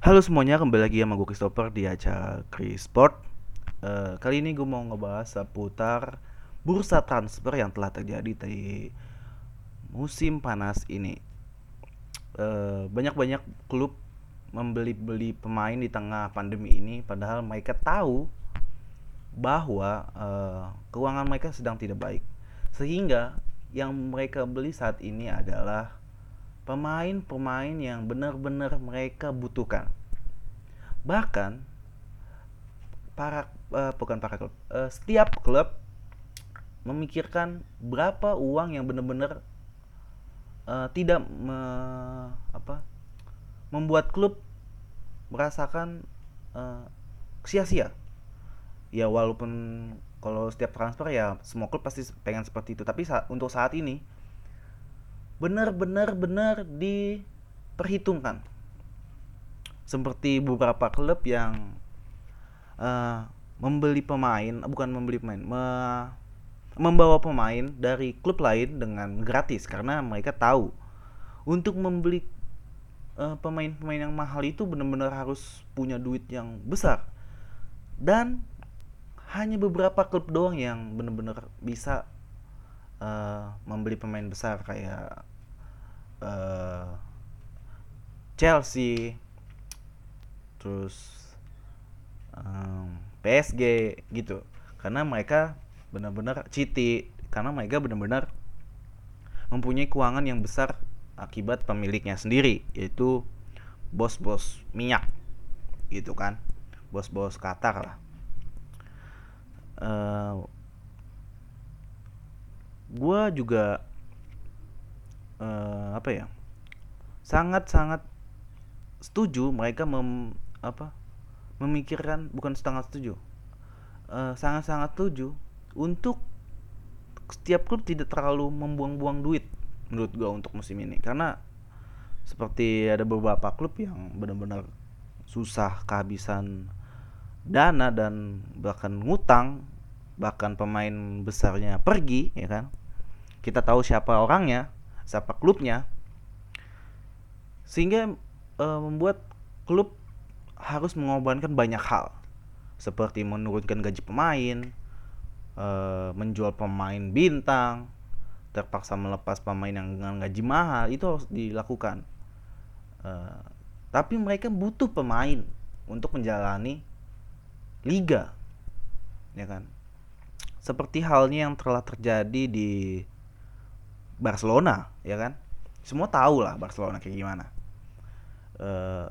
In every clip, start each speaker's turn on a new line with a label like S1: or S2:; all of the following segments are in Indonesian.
S1: Halo semuanya, kembali lagi sama gue Christopher di acara Chris Sport. Eh, kali ini gue mau ngebahas seputar bursa transfer yang telah terjadi di musim panas ini. Eh, banyak-banyak klub membeli-beli pemain di tengah pandemi ini, padahal mereka tahu bahwa eh, keuangan mereka sedang tidak baik. Sehingga yang mereka beli saat ini adalah pemain-pemain yang benar-benar mereka butuhkan. Bahkan para uh, bukan para klub, uh, setiap klub memikirkan berapa uang yang benar-benar uh, tidak me, apa membuat klub merasakan uh, sia-sia. Ya walaupun kalau setiap transfer ya semua klub pasti pengen seperti itu, tapi sa untuk saat ini benar-benar benar diperhitungkan. Seperti beberapa klub yang uh, membeli pemain bukan membeli pemain me, membawa pemain dari klub lain dengan gratis karena mereka tahu untuk membeli pemain-pemain uh, yang mahal itu benar-benar harus punya duit yang besar. Dan hanya beberapa klub doang yang benar-benar bisa uh, membeli pemain besar kayak uh, Chelsea terus um, PSG gitu. Karena mereka benar-benar citi karena mereka benar-benar mempunyai keuangan yang besar akibat pemiliknya sendiri yaitu bos-bos minyak gitu kan. Bos-bos Qatar lah. Uh, gue juga uh, apa ya sangat-sangat setuju mereka mem apa memikirkan bukan setengah setuju uh, sangat-sangat setuju untuk setiap klub tidak terlalu membuang-buang duit menurut gue untuk musim ini. Karena seperti ada beberapa klub yang benar-benar susah kehabisan dana dan bahkan ngutang bahkan pemain besarnya pergi ya kan? Kita tahu siapa orangnya siapa klubnya sehingga e, membuat klub harus mengorbankan banyak hal seperti menurunkan gaji pemain, e, menjual pemain bintang, terpaksa melepas pemain yang dengan gaji mahal itu harus dilakukan. E, tapi mereka butuh pemain untuk menjalani liga, ya kan? Seperti halnya yang telah terjadi di Barcelona, ya kan? Semua tahu lah Barcelona kayak gimana. Uh,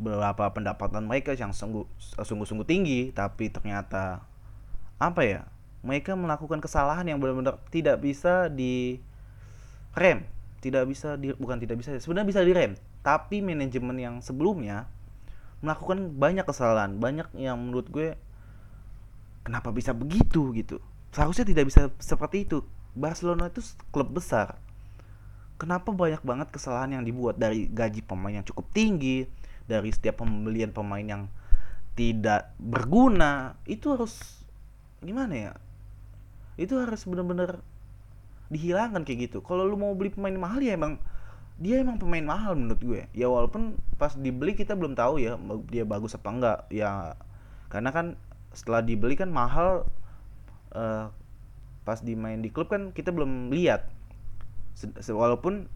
S1: berapa pendapatan mereka yang sungguh-sungguh tinggi tapi ternyata apa ya mereka melakukan kesalahan yang benar-benar tidak bisa di rem tidak bisa di bukan tidak bisa sebenarnya bisa direm tapi manajemen yang sebelumnya melakukan banyak kesalahan banyak yang menurut gue kenapa bisa begitu gitu seharusnya tidak bisa seperti itu Barcelona itu klub besar. Kenapa banyak banget kesalahan yang dibuat? Dari gaji pemain yang cukup tinggi dari setiap pembelian pemain yang tidak berguna itu harus gimana ya? Itu harus benar-benar dihilangkan kayak gitu. Kalau lu mau beli pemain mahal ya emang dia emang pemain mahal menurut gue. Ya walaupun pas dibeli kita belum tahu ya dia bagus apa enggak. Ya karena kan setelah dibeli kan mahal uh, pas dimain di klub kan kita belum lihat. Walaupun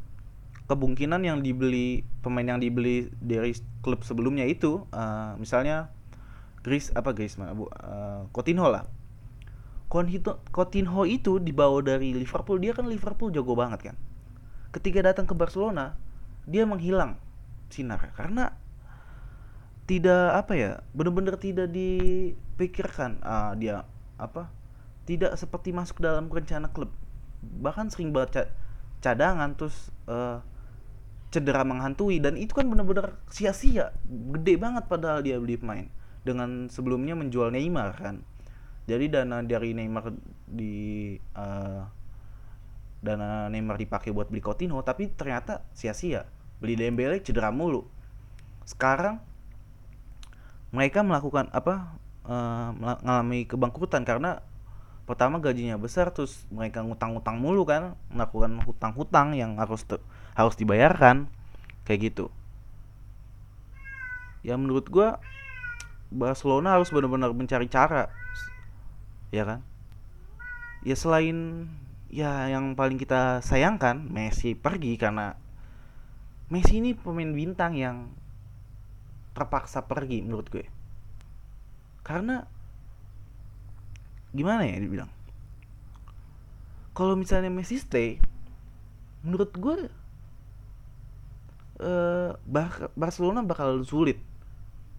S1: kemungkinan yang dibeli pemain yang dibeli dari klub sebelumnya itu uh, misalnya Gris apa Gris mana bu uh, Coutinho lah. Coutinho itu dibawa dari Liverpool dia kan Liverpool jago banget kan. Ketika datang ke Barcelona dia menghilang sinar karena tidak apa ya benar-benar tidak dipikirkan uh, dia apa tidak seperti masuk dalam rencana klub. Bahkan sering banget cadangan terus uh, cedera menghantui. Dan itu kan benar-benar sia-sia. Gede banget padahal dia beli pemain. Dengan sebelumnya menjual Neymar kan. Jadi dana dari Neymar di uh, dana Neymar dipakai buat beli Coutinho tapi ternyata sia-sia. Beli Dembele cedera mulu. Sekarang mereka melakukan apa uh, mengalami kebangkrutan karena pertama gajinya besar terus mereka ngutang-ngutang mulu kan melakukan hutang-hutang yang harus harus dibayarkan kayak gitu. Ya menurut gue Barcelona harus benar-benar mencari cara ya kan? Ya selain ya yang paling kita sayangkan Messi pergi karena Messi ini pemain bintang yang terpaksa pergi menurut gue. Karena gimana ya dibilang kalau misalnya Messi stay menurut gue eh, Barcelona bakal sulit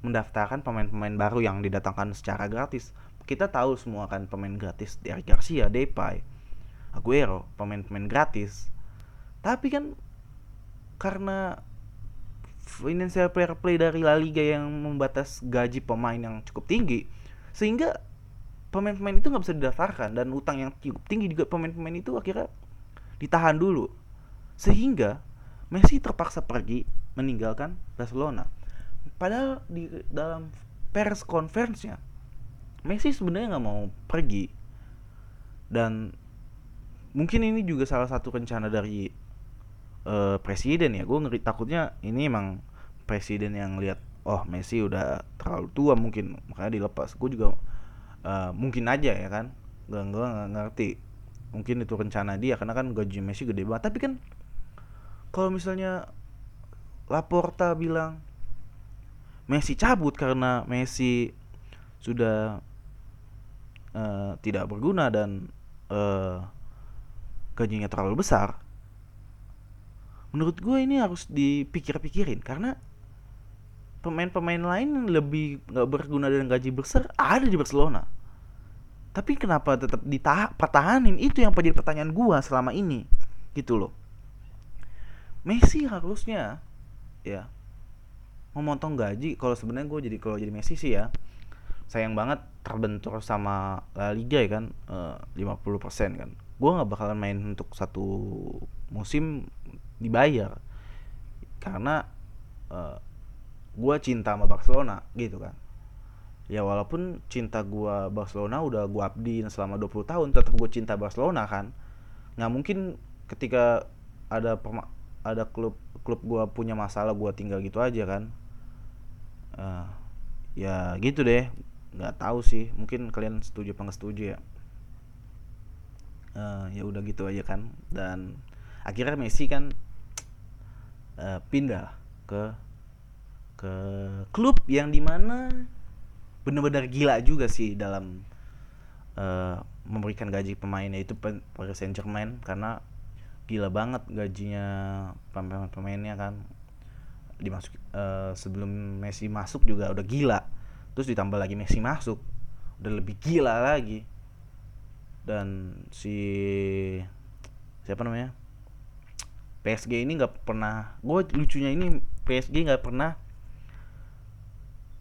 S1: mendaftarkan pemain-pemain baru yang didatangkan secara gratis kita tahu semua kan pemain gratis dari Garcia, Depay, Aguero, pemain-pemain gratis. Tapi kan karena financial fair play dari La Liga yang membatas gaji pemain yang cukup tinggi, sehingga pemain-pemain itu nggak bisa didaftarkan dan utang yang cukup tinggi juga pemain-pemain itu akhirnya ditahan dulu, sehingga Messi terpaksa pergi meninggalkan Barcelona. Padahal di dalam pers conference-nya Messi sebenarnya nggak mau pergi. Dan mungkin ini juga salah satu rencana dari uh, presiden ya. Gue ngeri takutnya ini emang presiden yang lihat oh Messi udah terlalu tua mungkin makanya dilepas. Gue juga uh, mungkin aja ya kan. Gak gue nggak ngerti. Mungkin itu rencana dia karena kan gaji Messi gede banget. Tapi kan kalau misalnya Laporta bilang Messi cabut karena Messi sudah uh, tidak berguna dan uh, gajinya terlalu besar menurut gue ini harus dipikir-pikirin. Karena pemain-pemain lain lebih nggak berguna dan gaji besar ada di Barcelona tapi kenapa tetap ditah pertahanin itu yang menjadi pertanyaan gue selama ini. Gitu loh. Messi harusnya ya memotong gaji. Kalau sebenarnya gue jadi kalau jadi Messi sih ya sayang banget terbentur sama La Liga ya kan uh, eh, 50% kan. Gue nggak bakalan main untuk satu musim dibayar. Karena uh, eh, gue cinta sama Barcelona gitu kan ya walaupun cinta gue Barcelona udah gue abdiin selama 20 tahun tetap gue cinta Barcelona kan? Nggak mungkin ketika ada ada klub klub gue punya masalah gue tinggal gitu aja kan? Uh, ya gitu deh. Nggak tahu sih. Mungkin kalian setuju apa nggak setuju ya. Uh, ya udah gitu aja kan? Dan akhirnya Messi kan uh, pindah ke ke klub yang di mana benar-benar gila juga sih dalam uh, memberikan gaji pemainnya itu Paris Saint Germain karena gila banget gajinya pemain-pemainnya kan. Dimasuk uh, sebelum Messi masuk juga udah gila. Terus ditambah lagi Messi masuk udah lebih gila lagi. Dan si siapa namanya? PSG ini nggak pernah gue lucunya ini PSG nggak pernah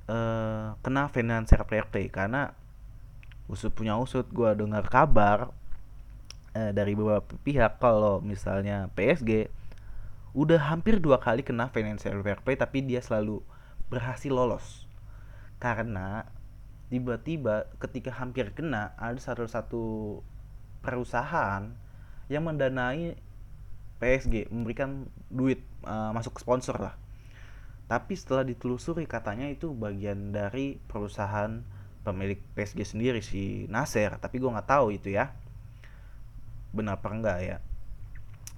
S1: uh, kena fair play karena usut punya usut gue dengar kabar uh, dari beberapa pihak kalau misalnya PSG udah hampir dua kali kena financial fair play tapi dia selalu berhasil lolos. Karena tiba-tiba ketika hampir kena ada satu satu perusahaan yang mendanai PSG memberikan duit uh, masuk sponsor lah tapi setelah ditelusuri katanya itu bagian dari perusahaan pemilik PSG sendiri si Nasser. Tapi gue nggak tahu itu ya. Benar apa enggak ya.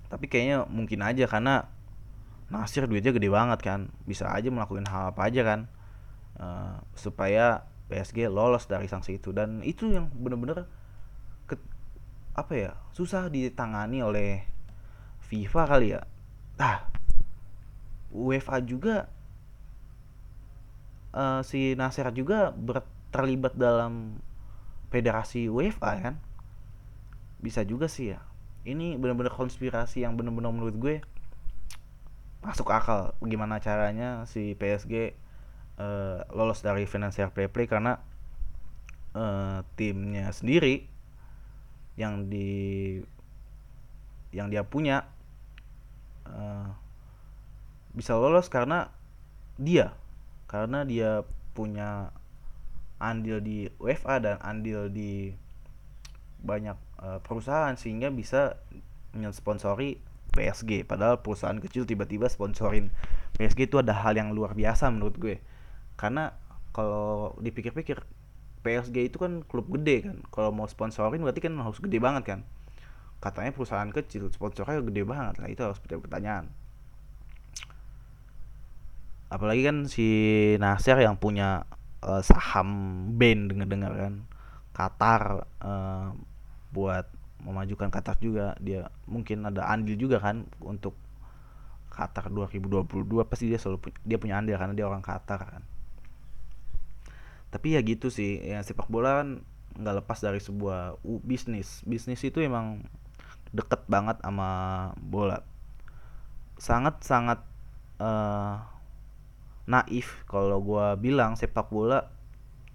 S1: Tapi kayaknya mungkin aja karena Nasir duitnya gede banget kan. Bisa aja melakukan hal apa aja kan. Uh, supaya PSG lolos dari sanksi itu. Dan itu yang bener-bener apa ya susah ditangani oleh FIFA kali ya. Ah UEFA juga uh, si Nasir juga ber, terlibat dalam federasi UEFA kan? Bisa juga sih ya. Ini bener-bener konspirasi yang bener-bener menurut gue masuk akal. Gimana caranya si PSG uh, lolos dari financial fair play karena uh, timnya sendiri yang di yang dia punya uh, bisa lolos karena dia karena dia punya andil di UEFA dan andil di banyak uh, perusahaan sehingga bisa mensponsori PSG padahal perusahaan kecil tiba-tiba sponsorin PSG itu ada hal yang luar biasa menurut gue. Karena kalau dipikir-pikir PSG itu kan klub gede kan. Kalau mau sponsorin berarti kan harus gede banget kan. Katanya perusahaan kecil sponsornya gede banget. Lah itu harus pertanyaan apalagi kan si Nasir yang punya uh, saham band dengar-dengar kan. Qatar uh, buat memajukan Qatar juga. Dia mungkin ada andil juga kan untuk Qatar 2022 pasti dia selalu punya, dia punya andil karena dia orang Qatar kan. Tapi ya gitu sih ya sepak bola kan nggak lepas dari sebuah bisnis. Bisnis itu emang deket banget sama bola. Sangat sangat uh, naif kalau gue bilang sepak bola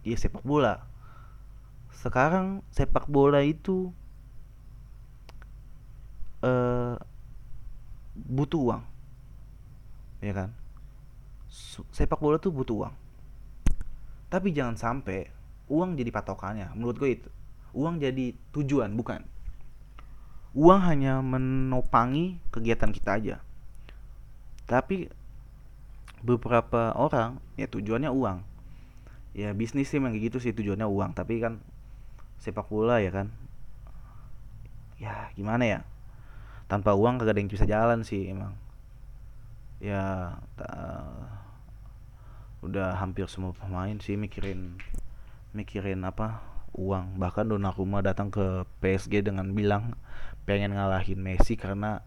S1: ya sepak bola. Sekarang sepak bola itu uh, butuh uang ya kan? Sepak bola tuh butuh uang. Tapi jangan sampai uang jadi patokannya. Menurut gue itu uang jadi tujuan bukan. Uang hanya menopang kegiatan kita aja. Tapi beberapa orang ya tujuannya uang. Ya bisnis sih memang gitu sih tujuannya uang. Tapi kan sepak bola ya kan. Ya gimana ya? Tanpa uang kagak ada yang bisa jalan sih emang. Ya udah hampir semua pemain sih mikirin mikirin apa uang. Bahkan Donnarumma datang ke PSG dengan bilang pengen ngalahin Messi karena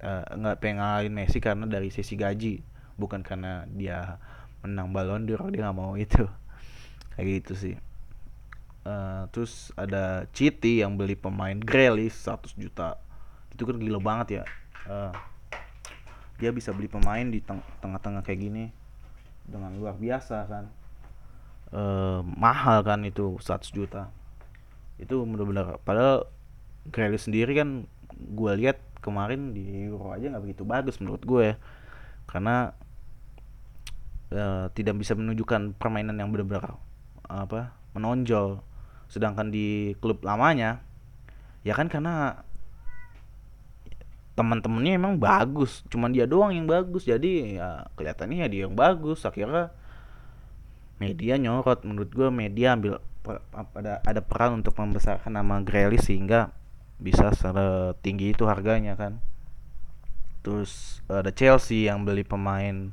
S1: uh, nggak pengen ngalahin Messi karena dari sisi gaji bukan karena dia menang balon d'Or dia nggak mau itu. Kayak gitu sih. Uh, terus ada Citi yang beli pemain Grealish 100 juta. Itu kan gila banget ya. Uh, dia bisa beli pemain di tengah-tengah kayak gini dengan luar biasa kan. Uh, mahal kan itu 100 juta. Itu benar-benar padahal Grealish sendiri kan gue lihat kemarin di Euro aja nggak begitu bagus menurut gue ya karena uh, tidak bisa menunjukkan permainan yang benar-benar apa menonjol. Sedangkan di klub lamanya ya kan karena teman-temannya emang bagus cuman dia doang yang bagus. Jadi ya kelihatannya ya dia yang bagus. Akhirnya media nyorot. Menurut gue media ambil ada ada peran untuk membesarkan nama Grealish sehingga bisa setinggi itu harganya kan terus ada Chelsea yang beli pemain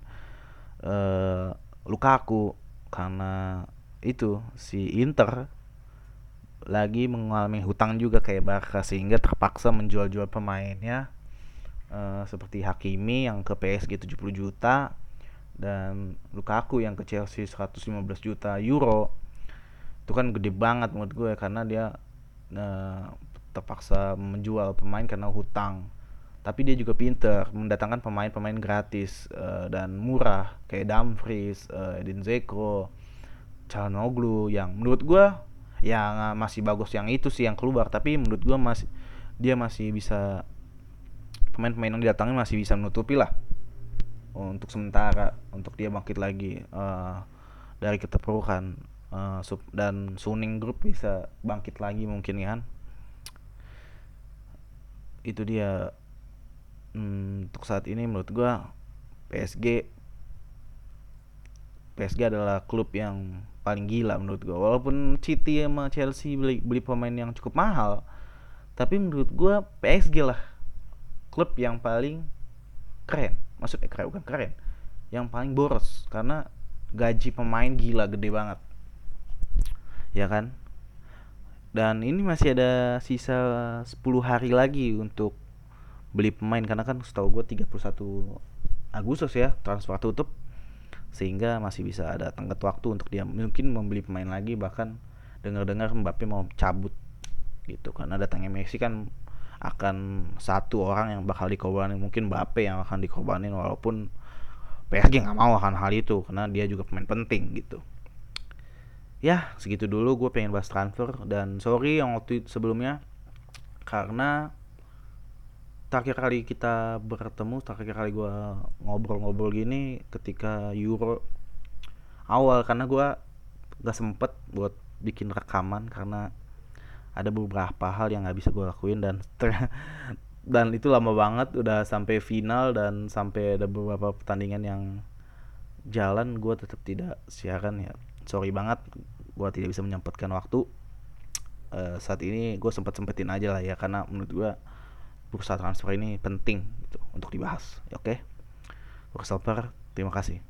S1: uh, Lukaku. Karena itu si Inter lagi mengalami hutang juga kayak Barca sehingga terpaksa menjual-jual pemainnya uh, seperti Hakimi yang ke PSG 70 juta dan Lukaku yang ke Chelsea 115 juta euro. Itu kan gede banget menurut gue karena dia uh, terpaksa menjual pemain karena hutang tapi dia juga pinter mendatangkan pemain-pemain gratis uh, dan murah kayak Dumfries, uh, Edin Zeko, Calhanoglu yang menurut gue yang masih bagus yang itu sih yang keluar. Tapi menurut gue masih dia masih bisa pemain-pemain yang didatangin masih bisa menutupi lah untuk sementara untuk dia bangkit lagi uh, dari keterpurukan uh, dan Suning Group bisa bangkit lagi mungkin kan. Itu dia hmm, untuk saat ini menurut gua PSG PSG adalah klub yang paling gila menurut gua. Walaupun City sama Chelsea beli beli pemain yang cukup mahal tapi menurut gua PSG lah klub yang paling keren. Maksudnya keren bukan keren yang paling boros. Karena gaji pemain gila gede banget. Ya kan? Dan ini masih ada sisa 10 hari lagi untuk beli pemain karena kan setahu gue 31 Agustus ya transfer tutup sehingga masih bisa ada tenggat waktu untuk dia mungkin membeli pemain lagi bahkan dengar-dengar Mbappe mau cabut gitu. Karena datangnya Messi kan akan satu orang yang bakal dikorbanin mungkin Mbappe yang akan dikorbanin walaupun PSG nggak mau akan hal itu karena dia juga pemain penting gitu. Ya segitu dulu gue pengen bahas transfer dan sorry yang waktu sebelumnya karena terakhir kali kita bertemu terakhir kali gue ngobrol-ngobrol gini ketika Euro awal karena gue gak sempet buat bikin rekaman karena ada beberapa hal yang gak bisa gue lakuin dan dan itu lama banget udah sampai final dan sampai ada beberapa pertandingan yang jalan gue tetap tidak siaran ya. Sorry banget gue tidak bisa menyempatkan waktu. Uh, saat ini gue sempet-sempetin aja lah ya karena menurut gue bursa transfer ini penting gitu, untuk dibahas. Ya, oke, okay? transfer, terima kasih.